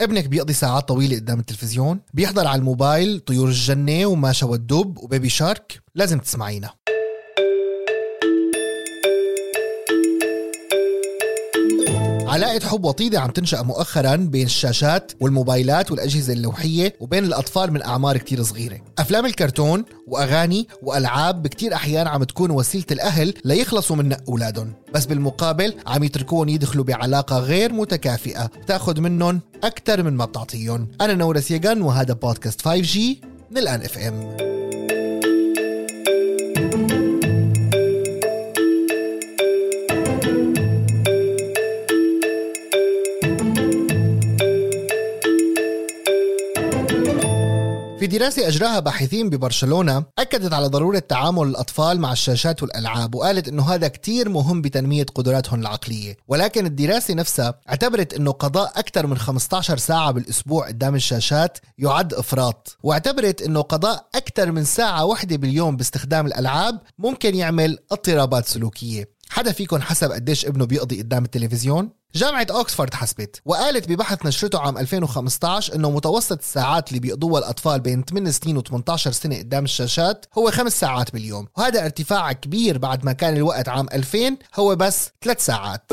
ابنك بيقضي ساعات طويلة قدام التلفزيون بيحضر على الموبايل طيور الجنة وماشا والدب وبيبي شارك لازم تسمعينا. علاقة حب وطيدة عم تنشأ مؤخرا بين الشاشات والموبايلات والأجهزة اللوحية وبين الأطفال من أعمار كتير صغيرة. أفلام الكرتون وأغاني وألعاب بكتير أحيان عم تكون وسيلة الأهل ليخلصوا من أولادهم. بس بالمقابل عم يتركون يدخلوا بعلاقة غير متكافئة تاخذ منهم أكثر من ما بتعطيهم أنا نورس يغن وهذا بودكاست 5G من الآن اف ام في دراسة أجراها باحثين ببرشلونة أكدت على ضرورة تعامل الأطفال مع الشاشات والألعاب وقالت أنه هذا كتير مهم بتنمية قدراتهم العقلية. ولكن الدراسة نفسها اعتبرت أنه قضاء أكثر من 15 ساعة بالأسبوع قدام الشاشات يعد إفراط. واعتبرت أنه قضاء أكثر من ساعة واحدة باليوم باستخدام الألعاب ممكن يعمل اضطرابات سلوكية. حدا فيكم حسب قديش ابنه بيقضي قدام التلفزيون؟ جامعة أوكسفورد حسبت وقالت ببحث نشرته عام 2015 أنه متوسط الساعات اللي بيقضوها الأطفال بين 8 سنين و18 سنة قدام الشاشات هو 5 ساعات باليوم وهذا ارتفاع كبير بعد ما كان الوقت عام 2000 هو بس 3 ساعات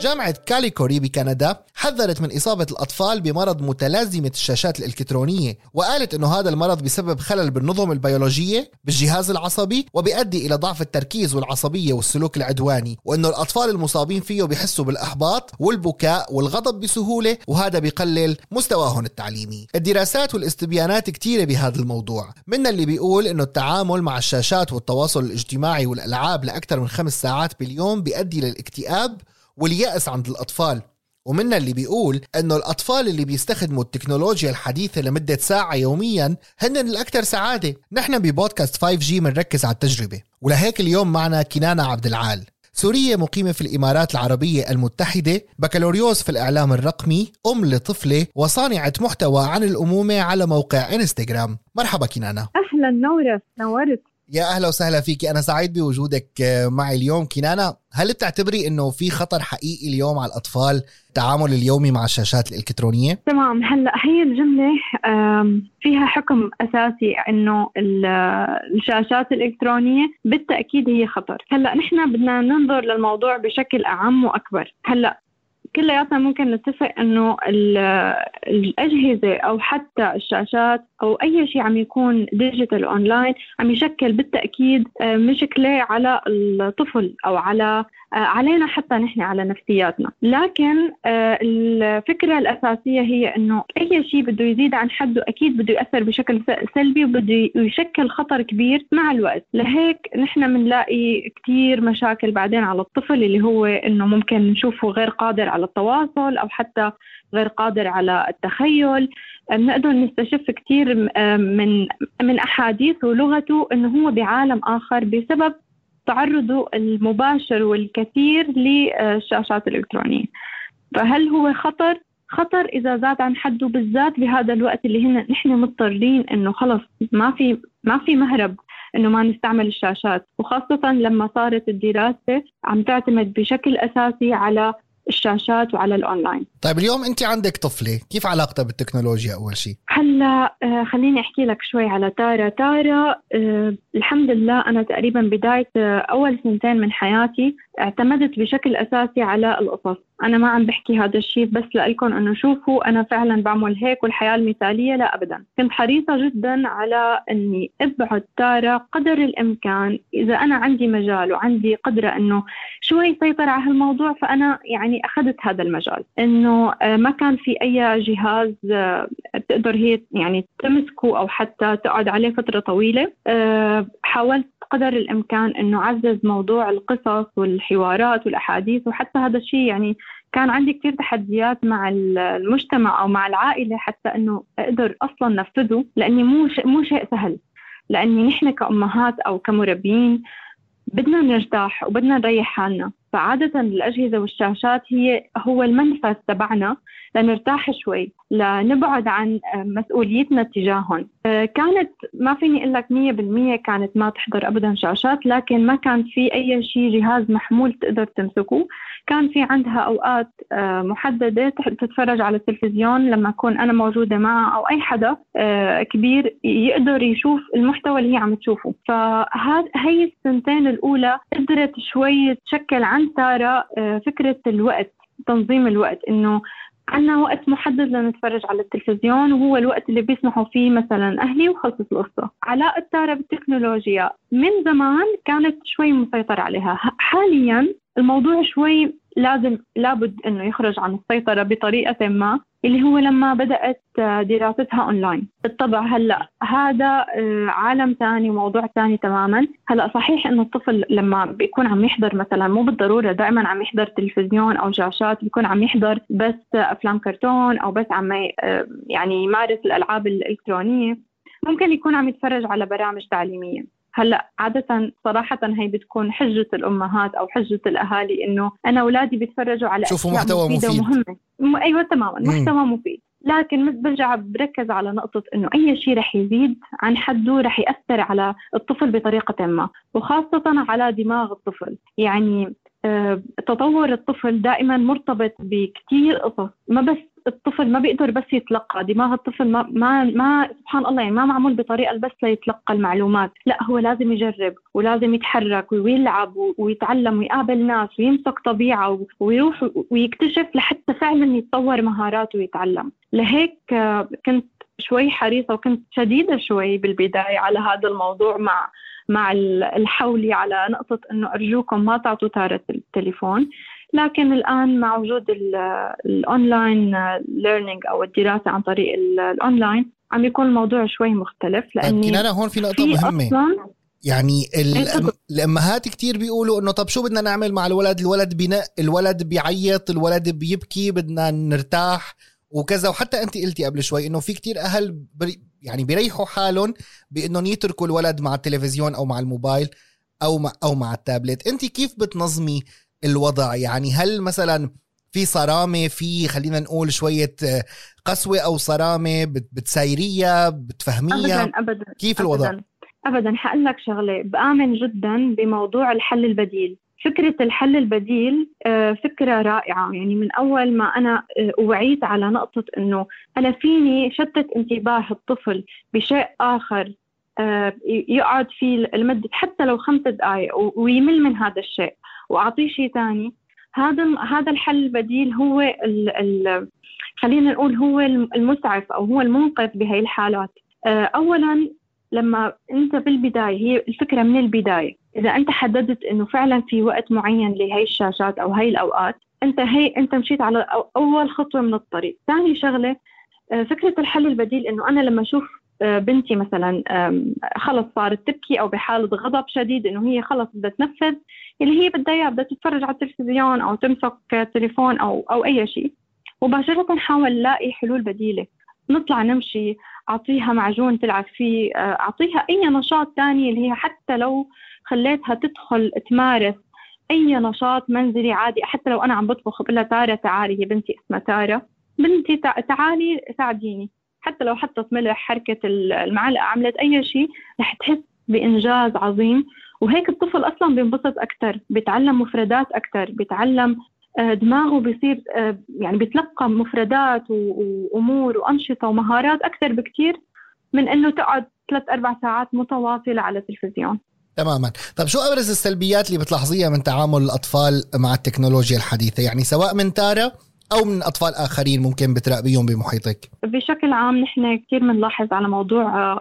جامعة كاليكوري بكندا حذرت من إصابة الأطفال بمرض متلازمة الشاشات الإلكترونية وقالت أنه هذا المرض بسبب خلل بالنظم البيولوجية بالجهاز العصبي وبيؤدي إلى ضعف التركيز والعصبية والسلوك العدواني وأنه الأطفال المصابين فيه بيحسوا بالإحباط والبكاء والغضب بسهولة وهذا بيقلل مستواهم التعليمي. الدراسات والاستبيانات كتيرة بهذا الموضوع. من اللي بيقول أنه التعامل مع الشاشات والتواصل الاجتماعي والألعاب لأكثر من خمس ساعات باليوم بيؤدي للاكتئاب واليأس عند الأطفال. ومنا اللي بيقول إنه الأطفال اللي بيستخدموا التكنولوجيا الحديثة لمدة ساعة يوميا هن الأكثر سعادة. نحن ببودكاست 5G بنركز على التجربة. ولهيك اليوم معنا كنانة عبد العال. سورية مقيمة في الإمارات العربية المتحدة بكالوريوس في الإعلام الرقمي أم لطفلة وصانعة محتوى عن الأمومة على موقع إنستغرام. مرحبا كنانة. أهلا نورة. نورت يا أهلا وسهلا فيكي أنا سعيد بوجودك معي اليوم كنانة. هل بتعتبري إنه في خطر حقيقي اليوم على الأطفال؟ التعامل اليومي مع الشاشات الإلكترونية؟ تمام. هلأ هي الجملة فيها حكم أساسي إنه الشاشات الإلكترونية بالتأكيد هي خطر. هلأ نحن بدنا ننظر للموضوع بشكل أعم وأكبر. هلأ كلياتنا ممكن نتفق إنه الأجهزة أو حتى الشاشات أو أي شيء عم يكون digital online عم يشكل بالتأكيد آه، مشكلة على الطفل أو على آه، علينا حتى نحن على نفسياتنا. لكن آه، الفكرة الأساسية هي أنه أي شيء بده يزيد عن حده أكيد بده يأثر بشكل سلبي وبده يشكل خطر كبير مع الوقت. لهيك نحن بنلاقي كثير مشاكل بعدين على الطفل اللي هو أنه ممكن نشوفه غير قادر على التواصل أو حتى غير قادر على التخيل. بنقدر نستشف كثير من من أحاديث ولغته إنه هو بعالم آخر بسبب تعرضه المباشر والكثير للشاشات الإلكترونية فهل هو خطر؟ خطر إذا زاد عن حده بالذات بهذا الوقت اللي هنا نحن مضطرين إنه خلص ما في ما في مهرب إنه ما نستعمل الشاشات وخاصة لما صارت الدراسة عم تعتمد بشكل أساسي على الشاشات وعلى الأونلاين. طيب اليوم أنت عندك طفلة كيف علاقتها بالتكنولوجيا أول شيء هلا آه خليني أحكي لك شوي على تارا. تارا آه الحمد لله أنا تقريبا بداية آه أول سنتين من حياتي اعتمدت بشكل أساسي على القصص. أنا ما عم بحكي هذا الشيء بس لكم إنه شوفوا أنا فعلا بعمل هيك والحياة المثالية لا ابدا. كنت حريصة جدا على إني أبعد تارا قدر الإمكان. إذا أنا عندي مجال وعندي قدرة إنه شوي سيطر على هالموضوع فأنا يعني أخذت هذا المجال. إنه آه، ما كان في أي جهاز آه، بتقدر هي يعني تمسكه أو حتى تقعد عليه فترة طويلة. آه، حاولت قدر الإمكان إنه أعزز موضوع القصص والحوارات والأحاديث وحتى هذا الشيء يعني كان عندي كثير تحديات مع المجتمع أو مع العائلة حتى إنه أقدر أصلا نفذه لأني مو مو شيء سهل. لأني نحن كأمهات أو كمربين بدنا نرتاح وبدنا نريح حالنا. فعادة الأجهزة والشاشات هي هو المنفذ تبعنا لنرتاح شوي لنبعد عن مسؤوليتنا تجاههم. آه، كانت ما فيني أقول لك 100% كانت ما تحضر ابدا شاشات لكن ما كان في أي شيء جهاز محمول تقدر تمسكه. كان في عندها أوقات آه، محددة تتفرج على التلفزيون لما أكون أنا موجودة معها أو أي حدا آه، كبير يقدر يشوف المحتوى اللي هي عم تشوفه. فهذا هي السنتين الأولى قدرت شوي تشكل عند تارا فكرة الوقت تنظيم الوقت إنه عندنا وقت محدد لنتفرج على التلفزيون وهو الوقت اللي بيسمحوا فيه مثلا أهلي وخلصت القصة. علاقة تارا بالتكنولوجيا من زمان كانت شوي مسيطر عليها. حاليا الموضوع شوي لازم لابد إنه يخرج عن السيطرة بطريقة ما. اللي هو لما بدأت دراستها اونلاين بالطبع هلأ هذا آه، عالم ثاني وموضوع ثاني تماما. هلأ صحيح إنه الطفل لما بيكون عم يحضر مثلا مو بالضرورة دائما عم يحضر تلفزيون أو شاشات بيكون عم يحضر بس أفلام كرتون أو بس عم آه، يعني يمارس الألعاب الالكترونيه ممكن يكون عم يتفرج على برامج تعليمية. هلأ عادة صراحة هي بتكون حجة الأمهات أو حجة الأهالي إنه أنا أولادي بيتفرجوا على شوفوا محتوى مفيد. ومهمة. أيوة تماما محتوى مفيد. لكن برجع بركز على نقطة إنه أي شيء رح يزيد عن حده رح يأثر على الطفل بطريقة ما وخاصة على دماغ الطفل. يعني آه، تطور الطفل دائما مرتبط بكثير قصص ما بس الطفل ما بيقدر بس يتلقى. دماغ الطفل ما ما, ما سبحان الله يعني ما معمول بطريقة بس ليتلقى المعلومات. لا هو لازم يجرب ولازم يتحرك ويلعب ويتعلم ويقابل ناس ويمسك طبيعة ويروح ويكتشف لحتى فعلا يتطور مهاراته ويتعلم. لهيك آه، كنت شوي حريصة وكنت شديدة شوي بالبداية على هذا الموضوع مع مع الحولي على نقطة أنه أرجوكم ما تعطوا تارة التليفون. لكن الآن مع وجود ال online learning أو الدراسة عن طريق الأونلاين عم يكون الموضوع شوي مختلف لأني طيب أنا هون في نقطة في مهمة. يعني الأمهات كتير بيقولوا إنه طب شو بدنا نعمل مع الولد؟ الولد بينق الولد بيعيط الولد بيبكي بدنا نرتاح وكذا. وحتى أنت قلتي قبل شوي إنه في كتير أهل يعني بيريحوا حالهم بإنهم يتركوا الولد مع التلفزيون أو مع الموبايل أو مع أو مع التابلت. أنت كيف بتنظمي الوضع؟ يعني هل مثلا في صرامة في خلينا نقول شوية قسوة أو صرامة بتسايريها بتفهميها؟ أبدا أبدا كيف الوضع؟ أبدا, أبداً حقول لك شغلة. بآمن جدا بموضوع الحل البديل. فكرة الحل البديل آه، فكرة رائعة. يعني من أول ما أنا آه، وعيت على نقطة أنه أنا فيني شتت انتباه الطفل بشيء آخر آه، يقعد فيه لمدة حتى لو خمس دقائق ويمل من هذا الشيء. وأعطيه شيء ثاني هذا هذا الحل البديل هو ال ال خلينا نقول هو المسعف أو هو المنقذ بهي الحالات. أولا لما أنت بالبداية هي الفكرة من البداية. إذا أنت حددت إنه فعلا في وقت معين لهي الشاشات أو هي الأوقات أنت هي أنت مشيت على أول خطوة من الطريق. ثاني شغلة آه، فكرة الحل البديل إنه أنا لما أشوف آه، بنتي مثلا خلص صارت تبكي أو بحالة غضب شديد إنه هي خلص بدها تنفذ اللي هي بدها إياه بدها تتفرج على التلفزيون أو تمسك تليفون أو أو أي شيء. مباشره نحاول نلاقي حلول بديلة. نطلع نمشي أعطيها معجون تلعب فيه آه، أعطيها أي نشاط ثاني اللي هي حتى لو خليتها تدخل تمارس أي نشاط منزلي عادي حتى لو أنا عم بطبخ بقول لها تارا تعالي هي بنتي اسمها تارا بنتي تعالي ساعديني. حتى لو حطت ملح حركة المعلقة عملت أي شيء رح تحس بإنجاز عظيم. وهيك الطفل أصلا بينبسط أكثر بيتعلم مفردات أكثر بيتعلم آه، دماغه بيصير آه، يعني بيتلقى مفردات وأمور وأنشطة ومهارات أكثر بكثير من إنه تقعد ثلاث أربع ساعات متواصلة على التلفزيون. تماما. طب شو أبرز السلبيات اللي بتلاحظيها من تعامل الأطفال مع التكنولوجيا الحديثة؟ يعني سواء من تارا أو من أطفال آخرين ممكن بتراقبيهم بمحيطك؟ بشكل عام نحن كثير بنلاحظ على موضوع آه،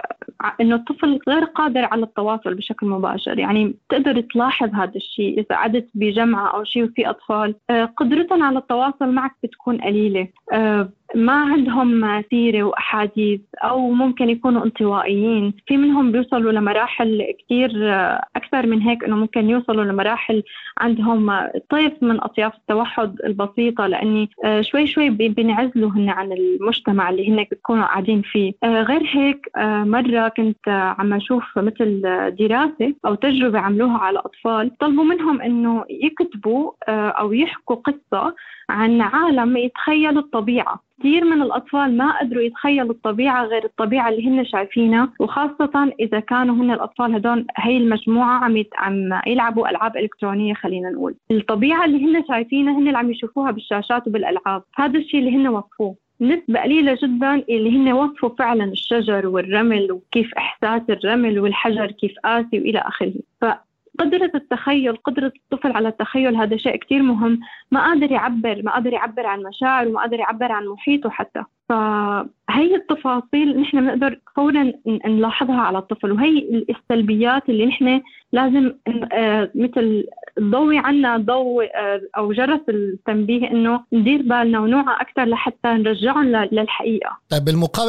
إنه الطفل غير قادر على التواصل بشكل مباشر. يعني بتقدر تلاحظ هذا الشيء إذا قعدت بجمعة أو شيء وفي أطفال. آه، قدرتهم على التواصل معك بتكون قليلة. آه، ما عندهم سيرة وأحاديث أو ممكن يكونوا انطوائيين. في منهم بيوصلوا لمراحل كثير وأكثر من هيك إنه ممكن يوصلوا لمراحل عندهم طيف من أطياف التوحد البسيطة لأني آه، شوي شوي بينعزلوا هن عن المجتمع اللي هن بيكونوا قاعدين فيه. آه، غير هيك مرة كنت عم أشوف مثل دراسة أو تجربة عملوها على أطفال طلبوا منهم إنه يكتبوا أو يحكوا قصة عن عالم يتخيلوا الطبيعة. كثير من الأطفال ما قدروا يتخيلوا الطبيعة غير الطبيعة اللي هن شايفينها وخاصة إذا كانوا هن الأطفال هدول هي المجموعة عم عم يلعبوا ألعاب إلكترونية خلينا نقول. الطبيعة اللي هن شايفينها هن اللي عم يشوفوها بالشاشات وبالألعاب. هذا الشيء اللي هن وصفوه نسبة قليلة جدا اللي هن وصفوا فعلا الشجر والرمل وكيف إحساس الرمل والحجر كيف قاسي وإلى آخره. قدرة التخيل قدرة الطفل على التخيل هذا شيء كتير مهم. ما قادر يعبر ما قادر يعبر عن مشاعره ما قادر يعبر عن محيطه حتى. فهي التفاصيل نحن بنقدر فورا نلاحظها على الطفل وهي السلبيات اللي نحن لازم آه، مثل تضوي عنا ضوء آه، أو جرس التنبيه إنه ندير بالنا ونوعى أكثر لحتى نرجعهم للحقيقة. طيب بالمقابل